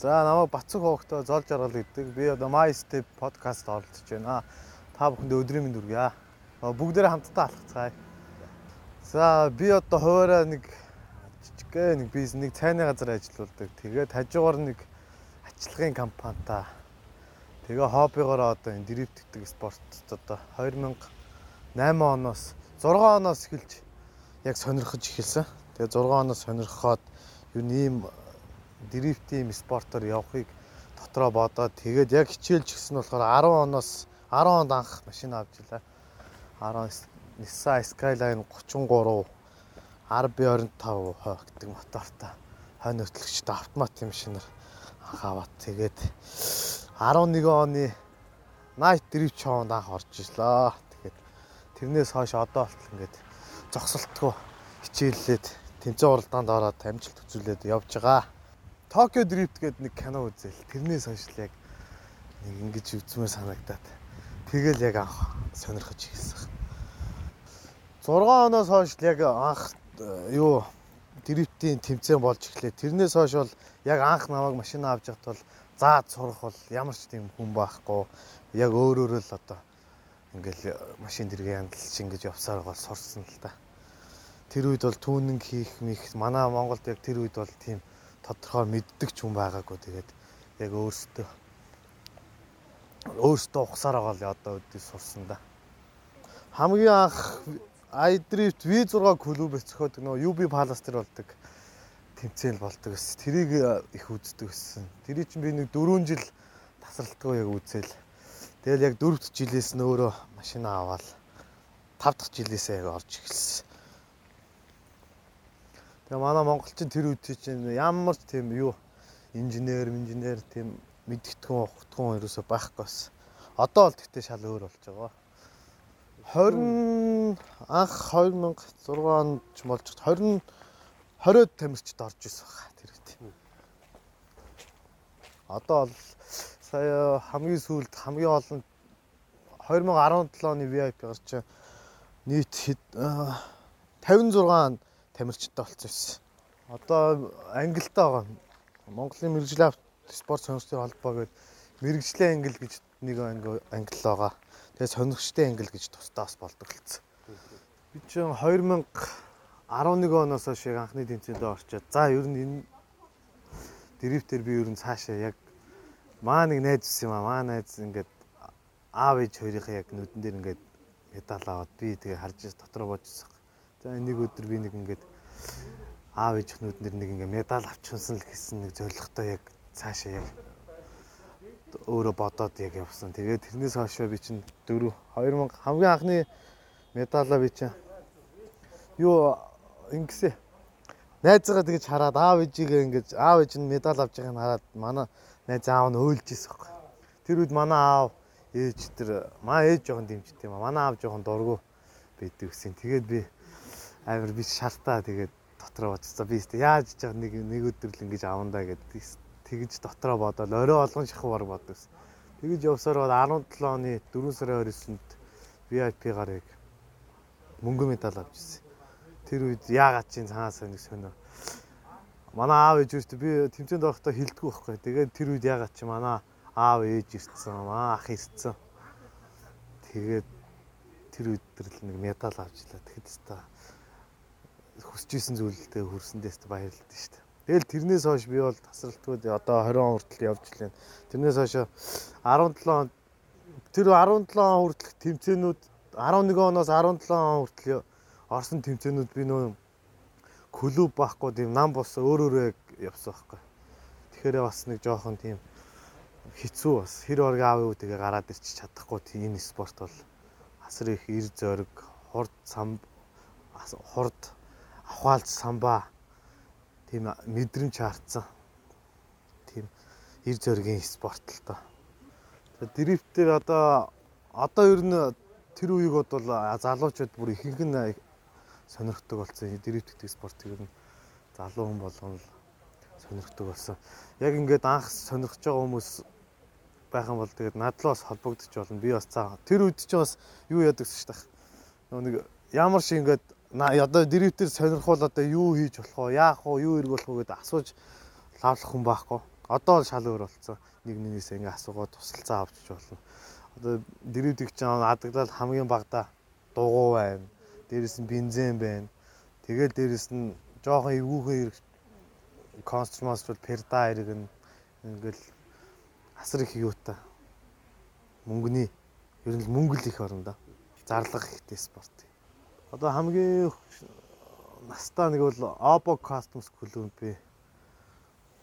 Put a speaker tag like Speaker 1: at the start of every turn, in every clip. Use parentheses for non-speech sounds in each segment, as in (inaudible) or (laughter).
Speaker 1: За намайг Бацэг хоогтой зол жаргал гэдэг. Би одоо My Step podcast оролцож байна. Та бүхэндээ өдрийн мэнд хүргье. Бүгдээрээ хамтдаа алхацгаая. За би одоо хуваараа нэг жижигхэн нэг бизнес нэг цайны газар ажиллаулдаг. Тэгээд хажуугаар нэг ачлахын компанитай. Тэгээ хоббигоор одоо энэ дрифт гэдэг спортод одоо 2008 оноос 6 оноос эхэлж яг сонирхож эхэлсэн. Тэгээ 6 оноос сонирхоод юу нэм дрифтийн спортоор явахыг дотроо бодоод тэгээд яг хичээлж гисэн болохоор 10 оноос 10 онд анх машин авчлаа. 10 Nissan Skyline 33 RB25 гэдэг мотортой хойно хөтлөгчтэй автомат машинаар анх аваад тэгээд 11 оны Night Drift Show-нд анх орж ирлээ. Тэгээд тэрнээс хойш одоо болтол ингээд зогсолтгүй хичээллээд тэмцээн уралдаанд ороод амжилт үзүүлээд явж байгаа. Токио Дрифт гэдэг нэг кино үзэл. Тэрнээс хойш л яг нэг ингэж үзмээр санагдаад. Тэгэл яг анх сонирхож ирсэн. 6 оноос хойш яг анх э, юу дрифтийн тэмцээн болж эхлэв. Тэрнээс хойш бол яг анх намайг машин авч явахт бол заад сурах бол ямар ч тийм хүн байхгүй. Яг өөр өөрөө л одоо ингээл машин дэргээ яндалж ингэж явсаар гол сурсан л та. Тэр үед бол түүнинг хийх мих манай Монголд яг тэр үед бол тийм тодорхой мэддэг ч хүн байгаагүй. Тэгээд яг өөртөө өөртөө ухсаар байгаа л одоо үдээ сурсан да. Хамгийн анх iDrift V6 клубээс зөхиод нөө UB Palace төр болдог тэмцээн болдог ус. Тэрийг их үздэг гэсэн. Тэрийг чинь би нэг 4 жил тасралтгүй яг үзэл. Тэгэл яг 4 дахь жилээс нь өөрөө машин аваад 5 дахь жилээсээ яг орж эхэлсэн. Тэгээ манай монголчин тэр үед чинь ямар ч тийм юу инженер, инженер тийм мэдгэтгэн ухтган ерөөсөй байхгүй бас. Одоо бол тэгтээ шал өөр болж байгаа. 20 анх 2006 онд ч болж 20 20-од тамирчид орж исэн хаа тэр үед. Одоо бол сая хамгийн сүүлд хамгийн олон 2017 оны VIP гарч нийт 56 тамирчтай байсан. Одоо Англитай байгаа. Монголын мэрэгжлийн спорт сонирхлын холбоо гэдэг мэрэгжлийн англи гэж нэг англи байгаа. Тэгээ сонирхчтой англи гэж тусдаа бас болдог болсон. Би чинь 2011 оноос хойш анхны тэмцээнд орчоод за ер нь энэ дрифтер би ер нь цаашаа яг маа нэг найз юм аа маа найз ингээд аав ээж хоёрынхаа яг нүдэн дээр ингээд медаль аваад би тэгээ харж дотроо боожсон. За нэг өдөр би нэг ингээд аав ээжхнүүд нэр нэг ингээ медаль авчихсан л гэсэн нэг зоригтой яг цаашаа яг өөрөө бодоод яг явсан. Тэгээд тэрнээс хойш би чинь 4 2000 хамгийн анхны медалаа би чинь юу ингэсэн найзгаа тэгж хараад аав ээжигээ ингэж аав ээж нь медаль авч байгааг нь хараад манай найз аав нь өөлж ирсэн байхгүй. Тэр үед манай аав ээж тэр маа ээж жоохон дэмждэг юм аа. Манай аав жоохон дургу байдаг гэсэн. Тэгээд би амар би шалтаа тэгээд дотроо бодсон. Би яаж жаа нэг нэг өдөр л ингэж авандаа гэдэг тэгж дотроо бодоод орой олгон шахуу баг бодсон. Тэгж явсаар бол 17 оны 4 сарын 29-нд VIP-гаар яг мөнгө медаль авчихсан. Тэр үед яагаад чинь цаанаас нэг сонио. Манай аав ээж өөртөө би тэмцээнд байхдаа хилдэггүй байхгүй. Тэгээд тэр үед яагаад чи манай аав ээж ирсэн, маа ах ирсэн. Тэгээд тэр тэр л нэг медаль авчлаа. Тэгэхэд та хүсэж исэн зүйлдээ хүрсэндээс баярлалаа шүү дээ. Тэгэл тэрнээс хойш би бол тасралтгүй одоо 20 он хүртэл явж лээ. Тэрнээс хойш 17 он тэр 17 он хүртэлх тэмцээнүүд 11 оноос 17 он хүртэл орсон тэмцээнүүд би нөө клуб байхгүй тийм нам бос өөр өөрөө явсан байхгүй. Тэгэхээр бас нэг жоохон тийм хэцүү бас хэр орг аав юу тэгээ гараад ирчих чадахгүй тийм энэ спорт бол асар их эр зориг, хурд сам хурд авхаалж самбаа тийм мэдрэмж хаарцсан. Тийм ир зөргийн спорт л тоо. Дрифтээр одоо одоо ер нь тэр үеиг бол залуучууд бүр ихэнх нь сонирхдаг болсон. Дрифт гэдэг спортыг ер нь залуу хүн болгон л сонирхдаг болсон. Яг ингээд анх сонирхож байгаа хүмүүс байхan бол тэгээд надлаас холбогдож болно. Би бас цаа тэр үед ч бас юу яадаг шүү дээ. Нэг ямар шиг ингээд одоо дрифтер сонирхол одоо юу хийж болох вэ? Яах вэ? Юу эргүүлэх вэ гэдээ асууж лавлах хүн байхгүй. Одоо л шал өөр болсон. Нэг нэгнээс ингээ асуугаад тусалцаа авчиж болно. Одоо дэрүүдийг ч адагдал хамгийн багада дугуй байна. Дээрэс нь бензин байна. Тэгээд дээрэс нь жоохон эвгүйхэн конструмас бол перда нь ингээл асар их юутай. Мөнгөний ер нь мөнгө л их орно да. Зарлага ихтэй спорт. Одоо хамгийн настаа нэг бол Oppo Customs Club би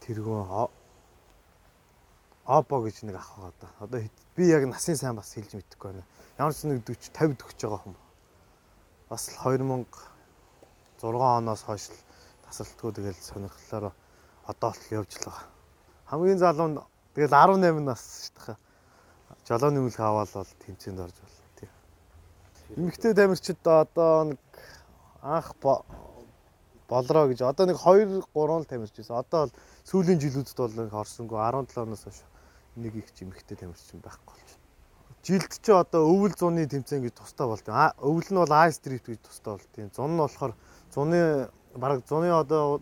Speaker 1: тэргүүн Oppo гэж нэг ах байгаа да. Одоо би яг насын сайн бас хэлж мэдэхгүй байна. Ямар ч нэг 40 50 төгсөж байгаа хүн. Бас 2006 оноос хойш тасалтгүй тэгэл сонирхлоор одоо л явж л байгаа. Хамгийн залуу нь тэгэл 18 нас шүү дээ. Жолооны мөлх аваад бол тэмцээнд орж байна. Эмэгтэй тамирчид одоо нэг анх болроо гэж одоо нэг 2 3 л тамирч байсан. Одоо бол сүүлийн жилүүдэд бол нэг орсонгүй 17 оноос хойш нэг их жимхтэй тамирчин байхгүй болж байна. Жилд ч одоо өвөл зуны тэмцээн гэж тустай болт. А өвөл нь бол I Street гэж тустай болт. Зун нь болохоор зуны бараг зуны одоо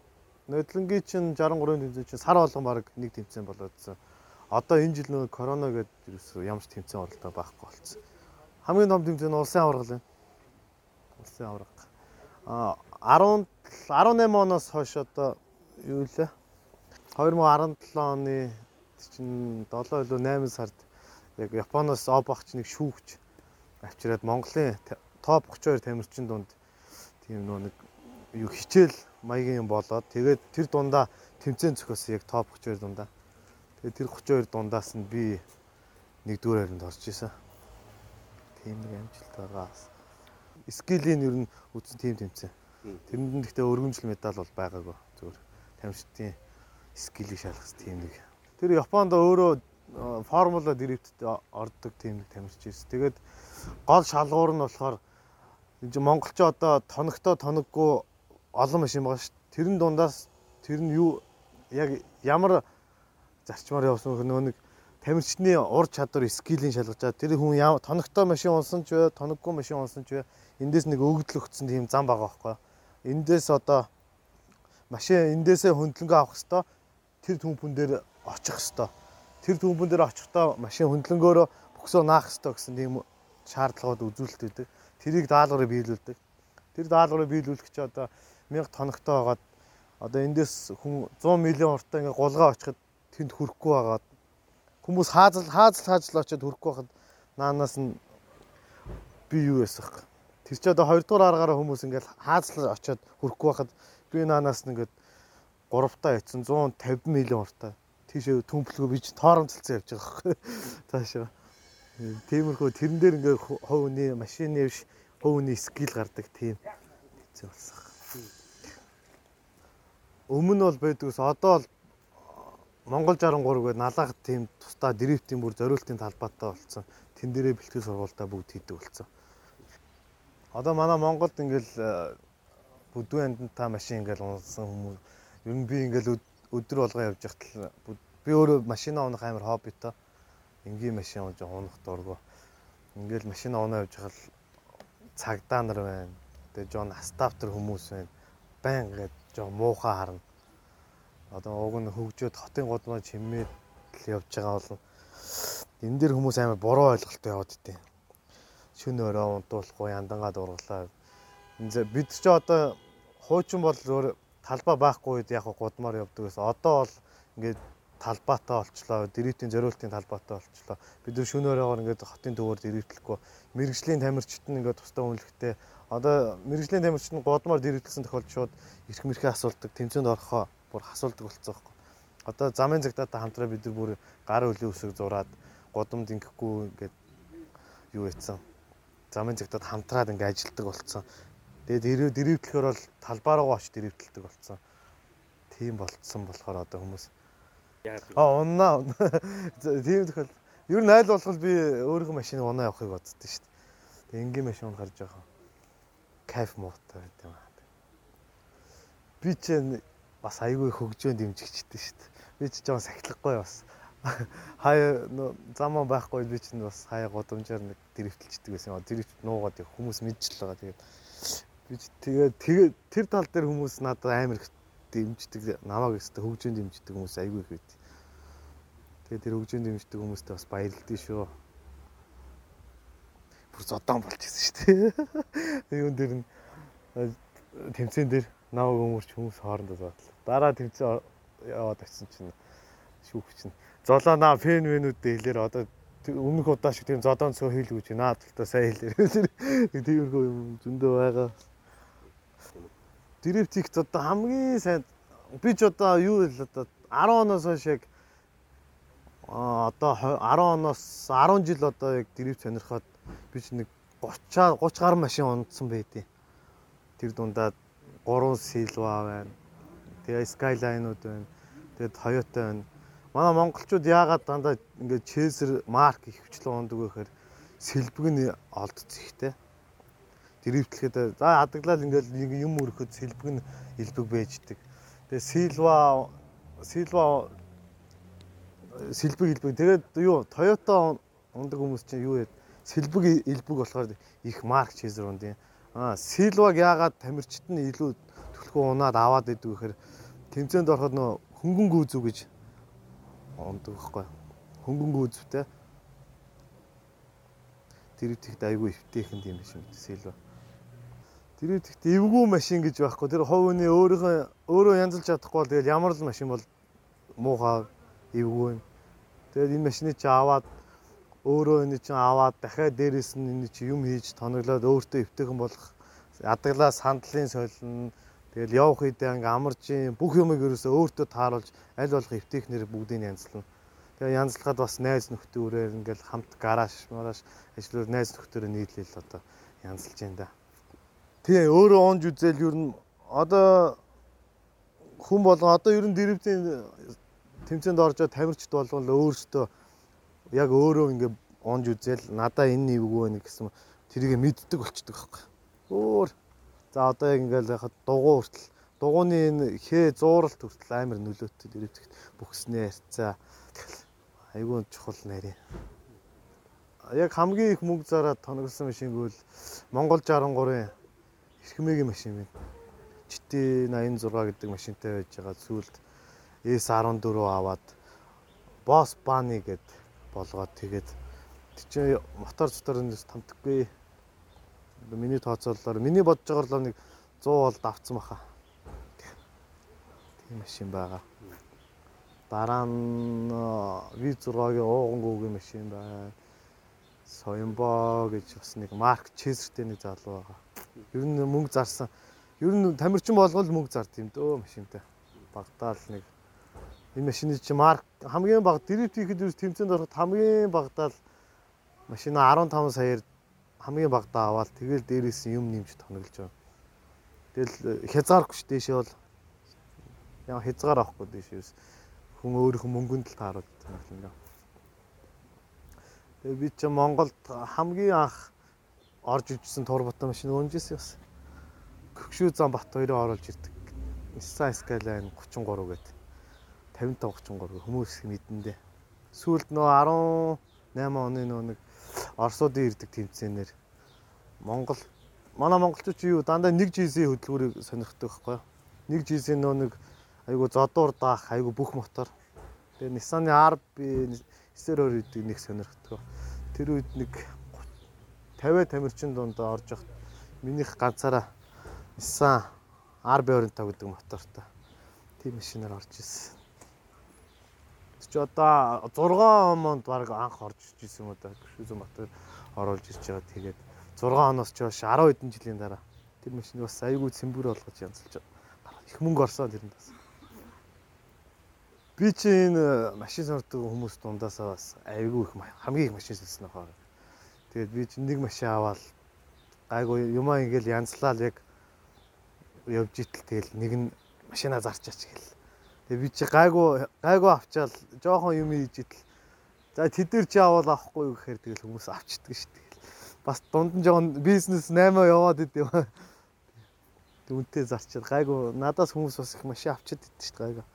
Speaker 1: нөдлөнгийн чинь 63-ын тэмцээн чинь сар болгон бараг нэг тэмцээн болоодсан. Одоо энэ жил нөгөө корона гэдэг ерөөсөө ямар ч тэмцээн оролдоо байхгүй болсон. Хамгийн том тэмцээн нь улсын аварга л байна. Улсын аварга. А 10 18 оноос хойш одоо юу лээ? 2017 оны чинь 7 илүү 8 сард яг Японоос обогч нэг шүүгч авчираад Монголын топ 32 тамирчин дунд тийм нөө нэг юу хичээл маягийн юм болоод тэгээд тэр дундаа тэмцээн зохиосон яг топ 32 дундаа. Тэгээд тэр 32 дундаас нь би нэгдүгээр харинд орж исэн. Тийм нэг амжилт байгаа. Скилийн ер нь үтсэн тим тэмцээн. Тэрэнд гэхдээ өргөмжлөл медаль бол байгаагүй. Зүгээр тамирчдын скилийг шалгах тийм нэг Тэр Японд өөрөө формула дрифтэд ордог тийм тамирч ирсэн. Тэгээд гол шалгуур нь болохоор Монголч одоо тоногтой тоноггүй олон машин байгаа шүү. Тэрэн дундаас тэр нь юу яг ямар зарчмаар явсан нөө нэг тамирчны ур чадвар скилийн шалгаж байгаа. Тэр хүн тоногтой машин унсан ч вэ, тоноггүй машин унсан ч вэ, эндээс нэг өгдөл өгсөн тийм зам байгаа байхгүй. Эндээс одоо машин эндээсээ хөндлөнгөө авах хэвээр тэр түнхэн дээр очих хэвээр. Тэр түнхэн дээр очихдоо машин хөндлөнгөөрөө бөксөө наах хэвээр гэсэн тийм шаардлагууд үзүүлэлт өгдөг. Тэрийг даалгаврыг биелүүлдэг. Тэр даалгаврыг биелүүлэх чи одоо 1000 тоногтой байгаад одоо эндээс хүн 100 мянган уртаа ингээ гулгаа очиход тэнд хүрэхгүй байгаад хүмүүс хаазал хаазал хаажл очиод хүрэхгүй байхад наанаас нь би юу ясах. Тэр чи одоо 2 дугаар аргаараа хүмүүс ингээл хаазал очиод хүрэхгүй байхад би наанаас нь ингээд 3 таа ятсан 150 мянган уртаа тийшээ төмплгөө би ч тооромцолцсон явж байгаа байхгүй цаашаа. (laughs) Тиймэрхүү тэрэн дээр ингээ хов үний машины биш хов үний скил гардаг тийм хэцүү болсон. Өмнө бол байдгаас одоо бол Монгол 63 гээд налах тийм тусдаа дрифтийн бүр зориултын талбайтай болсон. Тэн дээрээ бэлтгэл сургуультаа бүгд хийдэг болсон. Одоо манай Монголд ингээл бүдүүн андантаа машин ингээл унсан хүмүүс ер нь би ингээл өдөр болгоо явж байхад би өөрөө машина унах амар хоббитой. Энгийн машин унаж унах дургу. Ингээл машина унаа явж байхад цагдаа нар байна. Тэгээ жоо астафтер хүмүүс байна. Байн гээд жоо муухай харна. Одоо уг нь хөгжөөд хотын гудмаа чимээд л явж байгаа бол энэ дэр хүмүүс амар буруу ойлголттой яваад идэв. Шүн өрөө унтуулахгүй яндангаа дурглаа. Бид ч одоо хуучин бол талбай байхгүй үед яг гудмаар явдаг гэсэн. Одоо бол ингээд талбайтай олчлоо, дэрэтийн зориултын талбайтай олчлоо. Бид нар шөнөөрөөр ингээд хотын төвөөр дэрэтэлэхгүй мэрэгжлийн тамирчид нь ингээд тусдаа үнэлэхтэй. Одоо мэрэгжлийн тамирчид нь гудмаар дэрэтэлсэн тохиолдолд шууд эрх мэрхээ асуулдаг, тэмцээнд орохоо бүр асуулдаг болцсон байхгүй. Одоо замын цагтаатай хамтраа бид нар бүр гар өлийн үсэг зураад гудамд ингэхгүй ингээд юу яцсан. Замын цагтаад хамтраад ингээд ажилтдаг болцсон. Тэгээд дэрвтлэхээр бол талбай руу очиж дэрвтэлдэг болсон. Тийм болцсон болохоор одоо хүмүүс Аа унаа. Тийм тохиол. Ер нь айл болох би өөрийнхөө машиныг унаа явахыг боддоо шүү дээ. Энгийн машин гарч байгаа. Кайф муутай байт юм аа. Би ч бас айгүй хөгжөөнд дэмжигчтэй шүү дээ. Би ч жоон сахилахгүй бас. (laughs) Хаяа замаа байхгүй би ч бас хаяа годомжаар нэг дэрвтэлчдэг байсан. Дэрвт нуугаад хүмүүс мэдчихл байгаа. Тэгээд Би тэгээд тэгээд тэр тал дээр хүмүүс надад амар их дэмждэг намайг өстө хөгжөөнд дэмждэг хүмүүс айгүй их байд. Тэгээ тэр хөгжөөнд дэмждэг хүмүүстээ бас баярлалаа шүү. Бүр зодон болж ирсэн шүү дээ. (laughs) Юун дээр нь тэмцэн дээр наваг өмөрч хүмүүс хоорондоо зоодлоо. Дараа тэмцэн яваад очсон чинь шүүх чинь. Золоо наа фэн вэнүүдтэй хэлээр одоо өмнөх удаа шиг тийм зодон цөө хийлгүү чи наад талтаа сайн хэлээр. (laughs) Тиймэрхүү юм зөндөө байгаа. Директикт одоо хамгийн сайн би ч одоо юу л одоо 10 оноос хойш яг одоо 10 оноос 10 жил одоо яг дэрив сонирхоод би ч нэг 30 30 гаруй машин унтсан байдیں۔ Тэр дундаа 3 Silva байна. Тэгээ Skyline-ууд байна. Тэгээ Toyota байна. Манай монголчууд яагаад дандаа ингээд Chaser марк их хвчлэн ундаг вэ гэхээр сэлбэг нь олдц ихтэй. Дэрвтлэхэд за хадглал ингээд юм өрөхөд сэлбэг нь илбэг байждаг. Тэгээ Silva Silva сэлбэг илбэг. Тэгээд юу Toyota ундаг хүмүүс чинь юу яа сэлбэг илбэг болохоор их марк чизер унд юм. Аа Silva-г яагаад тамирчид нь илүү төлхөө унаад аваад идэв гэхээр тэмцээнд ороход нөө хөнгөн гүйзүү гэж ундаг байхгүй. Хөнгөн гүйзүүтэй. Тэр ихт айгүй эвтэйхэн юм биш юм Silva. Тэр ихт эвгүй машин гэж байхгүй. Тэр ховны өөрийнхөө өөрөө янзлж чадахгүй бол тэгэл ямар л машин бол муухай эвгүй юм. Тэгээд энэ машиныг чи аваад өөрөө энэ чинь аваад дахиад дээрэс нь энэ чи юм хийж тоноглоод өөртөө эвтэйхэн болох ядаглаа сандлын солино тэгэл явах үедээ ингээм амаржийн бүх юмыг ерөөсөө өөртөө тааруулж аль болох эвтэйхнэр бүгдийг янзлана. Тэгээ янзлахад бас найз нөхдөөрөө ингээл хамт гараж мараш ажиллаар найз нөхдөөрөө нийлээл одоо янзлж байна да. Тэгээ өөрөө онж үзэл ер нь одоо хүн болон одоо ер нь дэрвтийн тэмцээнд оржоо тамирчд болгол өөрсдөө яг өөрөө ингээ онж үзэл надаа энэ нэвгүй байна гэсэн тэрийг мэддэг болчдөг байхгүй. Өөр за одоо яг ингээл яхад дугуй хүртэл дугууны энэ хээ зууралт хүртэл амар нөлөөтэй дэрвтэгт бүхснээ ярьцаа айгүй чухал нарийн. Яг хамгийн их мөнгө зараад тоногсон машин гэвэл Монгол 63-ын эрхмээгийн машин байна. GT 86 гэдэг машинтай байж байгаа сүүлд S14 аваад Boss Bunny гэд болгоод тэгээд чи мотор цотор энэ тамтаггүй. Миний тооцоололоор миний бодож байгаагаар нэг 100 бол давцсан баха. Тийм машин байгаа. Дараа нь V6-гийн уугангүйгийн машин байна. Соёмбо гэж бас нэг марк Чезертэй нэг залуу байгаа. Ер нь мөнгө зарсан. Ер нь тамирчин болгол мөнгө зард юм дөө машинтай. Багтаал нэг энэ машины чи марк хамгийн бага дэрвт хийхэд юус тэмцээнд ороход хамгийн багадаа л машина 15 саяар хамгийн багадаа аваад тэгэл дээрээс юм нэмж тоноглож байгаа. Тэгэл хязгааргүй ш дээшээ бол яа хязгаар авахгүй дээшээ юус хүн өөрийнхөө мөнгөнд л таарууд тоноглоно. Тэгээ би чи Монголд хамгийн анх орж ижсэн турбата машин өнжсэн бас. Гөгшүү зам бат хоёроо оруулж ирдэг. Nissan Skyline 33 гэдэг 55 33 хүмүүс мэдэндээ. Сүүлд нөө 18 оны нөө нэг Оросуудын ирдэг тэмцээнээр Монгол манай монголчууд юу дандаа нэг жилийн хөдөлгүүрийг сонирхдаг байхгүй юу? Нэг жилийн нөө нэг айгу зодуур даах айгу бүх мотор. Тэгээ Nissan-ы RB 920 гэдэг нэг сонирхдаг. Тэр үед нэг 50 тамирчин донд орж явах минийх ганцаараа Nissan RB 25 гэдэг мотортой. Тийм машинаар орж ирсэн чи одоо 6 онд баг анх орж ирж юм одоо Шүзэн Батөр оруулж ирж байгаа. Тэгээд 6 оноос ч хойш 10 хэдэн жилийн дараа тэр машин бас айгүй цэмбэр болгож янзлж их мөнгө орсон тэрэнд бас. Би чи энэ машин сордог хүмүүс дундаасаа бас айгүй их хамгийн их машин сэлсэн ахаа. Тэгээд би чи нэг машин аваад айгүй юмаа ингээл янзлал яг явж итэл тэгэл нэг нь машина зарчаач гэл Тэгээ би чи гайгүй гайгүй авчаал жоохон юм хийж идэл. За тэдэр чи авал авахгүй гэхээр тэгэл хүмүүс авчдаг шүү дээ. Бас дунд нь жоохон бизнес 8 яваад идэв. Дүнтэй зарчаад гайгүй надаас хүмүүс бас их машин авчиад идэв шүү дээ гайгүй.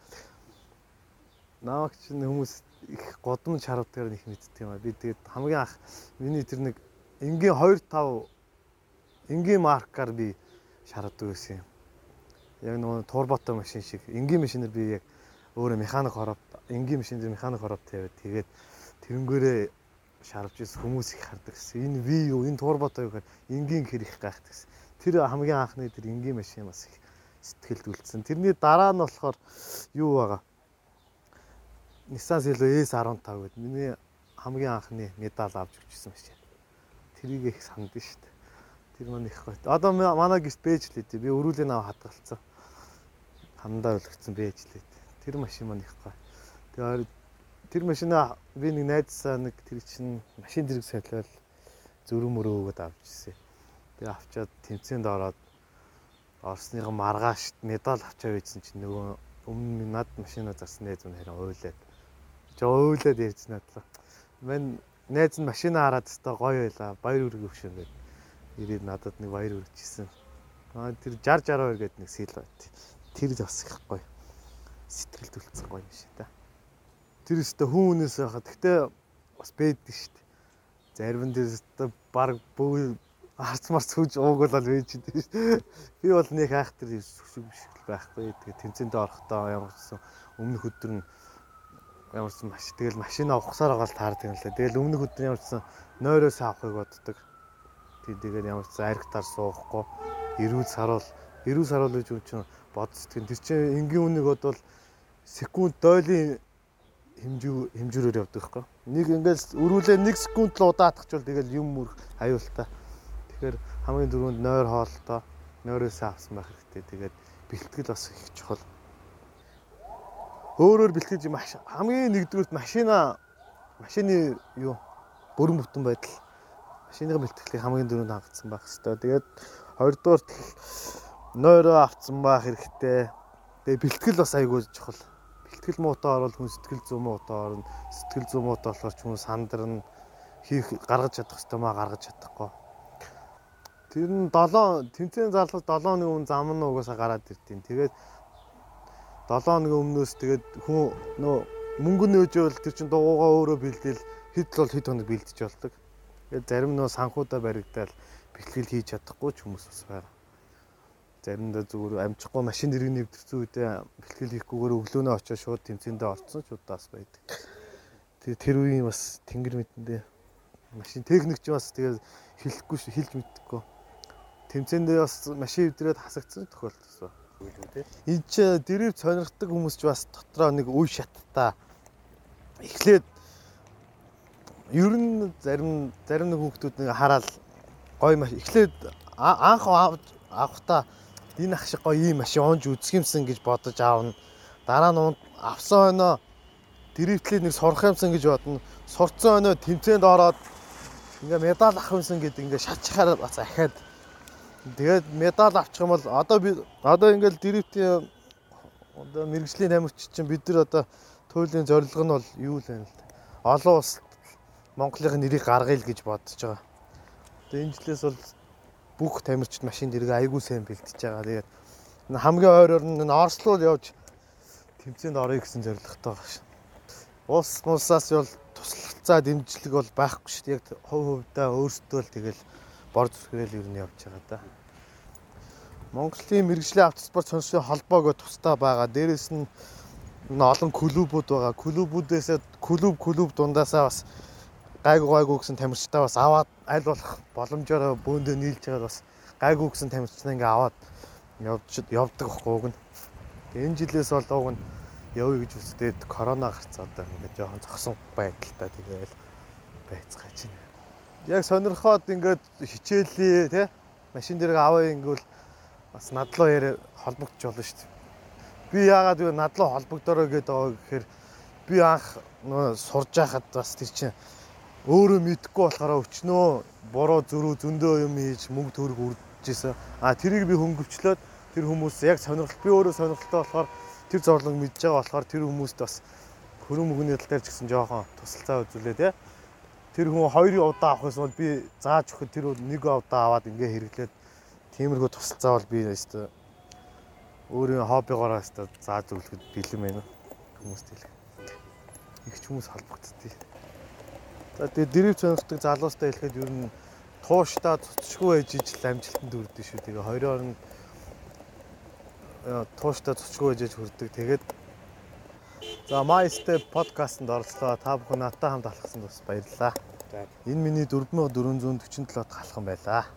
Speaker 1: Нааг чи хүмүүс их годамж харавдгаар их мэддэг юм аа. Би тэгээд хамгийн анх миний тэр нэг энгийн 2 5 энгийн маркаар би шаарддаг байсан юм яг нөгөө турбото машин шиг энгийн машинаар би яг өөрөө механик хороо энгийн машин дээр механик хороо тавиад тэгээд тэрнгээрээ шарвж ис хүмүүс их хардаг гэсэн. Энэ V юу, энэ турбо тоо гэхээр энгийн хэр их гайхдаг гэсэн. Тэр хамгийн анхны тэр энгийн машин бас их сэтгэлд үлдсэн. Тэрний дараа нь болохоор юу байгаа? Nissan Silvia S15 гэдэг миний хамгийн анхны медаль авч өгчсэн машин. Тэрийг их сандсан шүү дээ. Тэр маань их гоё. Одоо манай гис бэж лээ. Би өрүүлэн аваа хадгалсан. Хандаа өлгцэн бэж лээ. Тэр машин маань их гоё. Тэгээ тэр машинаа би нэг найзсаа нэг тэр чинь машин зэрэг солиол зөрөм мөрөө өгöd авч ирсэн. Тэгээ авчаад тэмцээнд ороод орсныгоо маргааш медаль авчаа байжсэн чинь нөгөө өмнө над машина зарсан найз минь харин уйлаад. Жоо уйлаад ярьж надлаа. Мэн найз нь машина хараад өстой гоё байла. Баяр үрг өгшөө гэдэг. Ирээд надад нэг баяр үргэжсэн. Аа тэр 60 62 гэдэг нэг сэл байт. Тэр бас их гоё сэтгэл төлцсөн гоё юм шиг та. Тэр өстө хүн хүнээс байхад гэхдээ бас бэддэг шүү дээ. Зарим дээр өстө баг бөө арц марц хүж уугуулал байж дээ шүү. Би бол нэг хайх тэр сүсэг биш байхгүй. Тэгээ тэмцээнд орохдоо ямарсан өмнөх өдөр нь ямарсан маш тэгэл машин авахсаар байгаа л таардаг юм лээ. Тэгэл өмнөх өдөр ямарсан нойроос авахыг боддог. Тэг тэгээд ямарсан аригтаар суухгүй эрүүл саруул эрүүл саруул гэж юм чинь бод сэтгэн тэр чинь энгийн үнийг бодвол секунд дойлын хэмжүү хэмжүүрээр явдаг байхгүй. Нэг ингээл өрүүлээ 1 секунд л удаатгачвал тэгэл юм мөрх аюултай. Тэгэхээр хамгийн дөрөнд нойр хоолтой нойроос авсан байх хэрэгтэй. Тэгээд бэлтгэл бас их чухал. Өөрөөр бэлтгэж маш хамгийн нэгдүгürt машина машины юу бүрэн бүтэн байдал машины бэлтгэлийг хамгийн дөрөнд хангацсан байх хэрэгтэй. Тэгээд хоёрдугаар нойроо авцсан байх хэрэгтэй. Тэгээ бэлтгэл бас айгүй чухал Сэтгэл муутай орвол хүн сэтгэл зүй муутай орно. Сэтгэл зүй муутай болохоор ч хүн сандарна. Хийх гаргаж чадах ёстой маа гаргаж чадахгүй. Тэр нь 7 тэмцээн залгаж 7 оны өмнө зам нь угаасаа гараад ирдیں۔ Тэгээд 7 хоногийн өмнөөс тэгээд хүн нөө мөнгө нөөжөөл тэр чин дугуугаа өөрөө бэлдээл хэд л бол хэд хоног бэлдэж болдог. Тэгээд зарим нөө санхуудаа баригдаал бэлтгэл хийж чадахгүй ч хүмүүс бас байна заримдаа зүгээр амжихгүй машин дэрэг нэвтэрсэн үедээ бэлтгэл хийхгүйгээр өглөөнөө очиж шууд тэмцээндээ орцсон ч удаас байдаг. Тэгээ тэр үеийн бас тэнгэр мэтэндээ машин техникч бас тэгээ хэлэхгүй хэлж мэдхгүй. Тэмцээндээ бас машин өвдрээд хасагдсан тохиолдсон. Энд ч дэрэг сонирхдаг хүмүүс ч бас дотроо нэг үе шаттай. Эхлээд ер нь зарим зарим нэг хүмүүс нэг хараад гой маш эхлээд анх авахта энэ ах шиг гоё ийм машин унж үзэх юмсан гэж бодож аавна. Дараа нь авсан өнөө дэрэгтлээ нэг сурах юмсан гэж бодно. Сурцсан өнөө тэмцээнд ороод ингээ медаль авах юмсан гэдэг ингээ шатчихаар бас ахаад тэгээд медаль авчих юм бол одоо би одоо ингээл дэрэгтийн одоо мэрэгжлийн тамирч чинь бид нар одоо туйлын зорилго нь бол юу л да. Олон улс Монголын нэрийг гаргая л гэж бодож байгаа. Тэгээд энэ жилээс бол бүх тамирчид машин дэрэг айгүй сайн бэлтэж байгаа. Тэгээд хамгийн ойроор нь Орслоо явж тэмцээнд орё гэсэн зорилготой байгаа шин. Улс мулсаас бол туслалцаа дэмжлэг бол байхгүй шүү дээ. Яг хувь хувьдаа өөрсдөө л тэгэл бор зүрхээрэл ер нь явж байгаа да. Монголын мэрэгжлийн автоспорт сонирхлын холбоог тусдаа байгаа. Дээрээс нь олон клубүүд байгаа. Клубүүдээс клуб клуб дундаасаа бас гайгүй гайгүй гэсэн тамирчтай бас аваад аль болох боломжоор бөөндөө нийлж байгаад бас гайгүй гэсэн тамирчтай ингээ аваад явж явдаг байхгүй уг нь. Энэ жилээс бол уг нь явъя гэж үзтээд корона гарцаа одоо ингээ жоохон зогсон байдалтай тэгээл байцгааж байна. Яг сонирхоод ингээд хичээлээ те машин дээрээ аваа ингүүл бас надлуу яриа холбогдож болно шүү дээ. Би яагаад вэ надлуу холбогдороо гэдэг байгаа гэхээр би анх сурж байхад бас тэр чинь өөрөө мэдхгүй болохоор өчнөө буруу зөрүү зөндөө юм хийж мөнгө төгрөг үрдэж А тэрийг би хөнгөвчлөөд тэр хүмүүс яг сонирхол би өөрөө сонирхолтой болохоор тэр зорлог мэдж байгаа болохоор тэр хүмүүст бас хөрөн мөгний тал дээр ч гэсэн жоохон тусалцаа үзүүлээ те. Тэр хүн хоёр удаа авах гэсэн бол би зааж өгөхөд тэр нэг удаа аваад ингээ хэрэглээд тиймэрхүү тусалцаа бол би өстө өөрийн хоббигоороо өстө зааж өглөхөд бэлэн байна хүмүүст хэлэх. Их ч хүмүүс холбогддгийг. За тэгээ дэрэг сонирхдаг залуустай хэлэхэд ер нь тууштай цуцшгүй ээж ижил амжилтанд хүрдэ шүү. Тэгээ хоёроор нь тууштай цуцшгүй ээж хүрдэг. Тэгээд За Step podcast-нд оролцлоо. Та бүхэн надтай хамт алхсан бас баярлалаа. Энэ миний 4447 дахь алхам байлаа.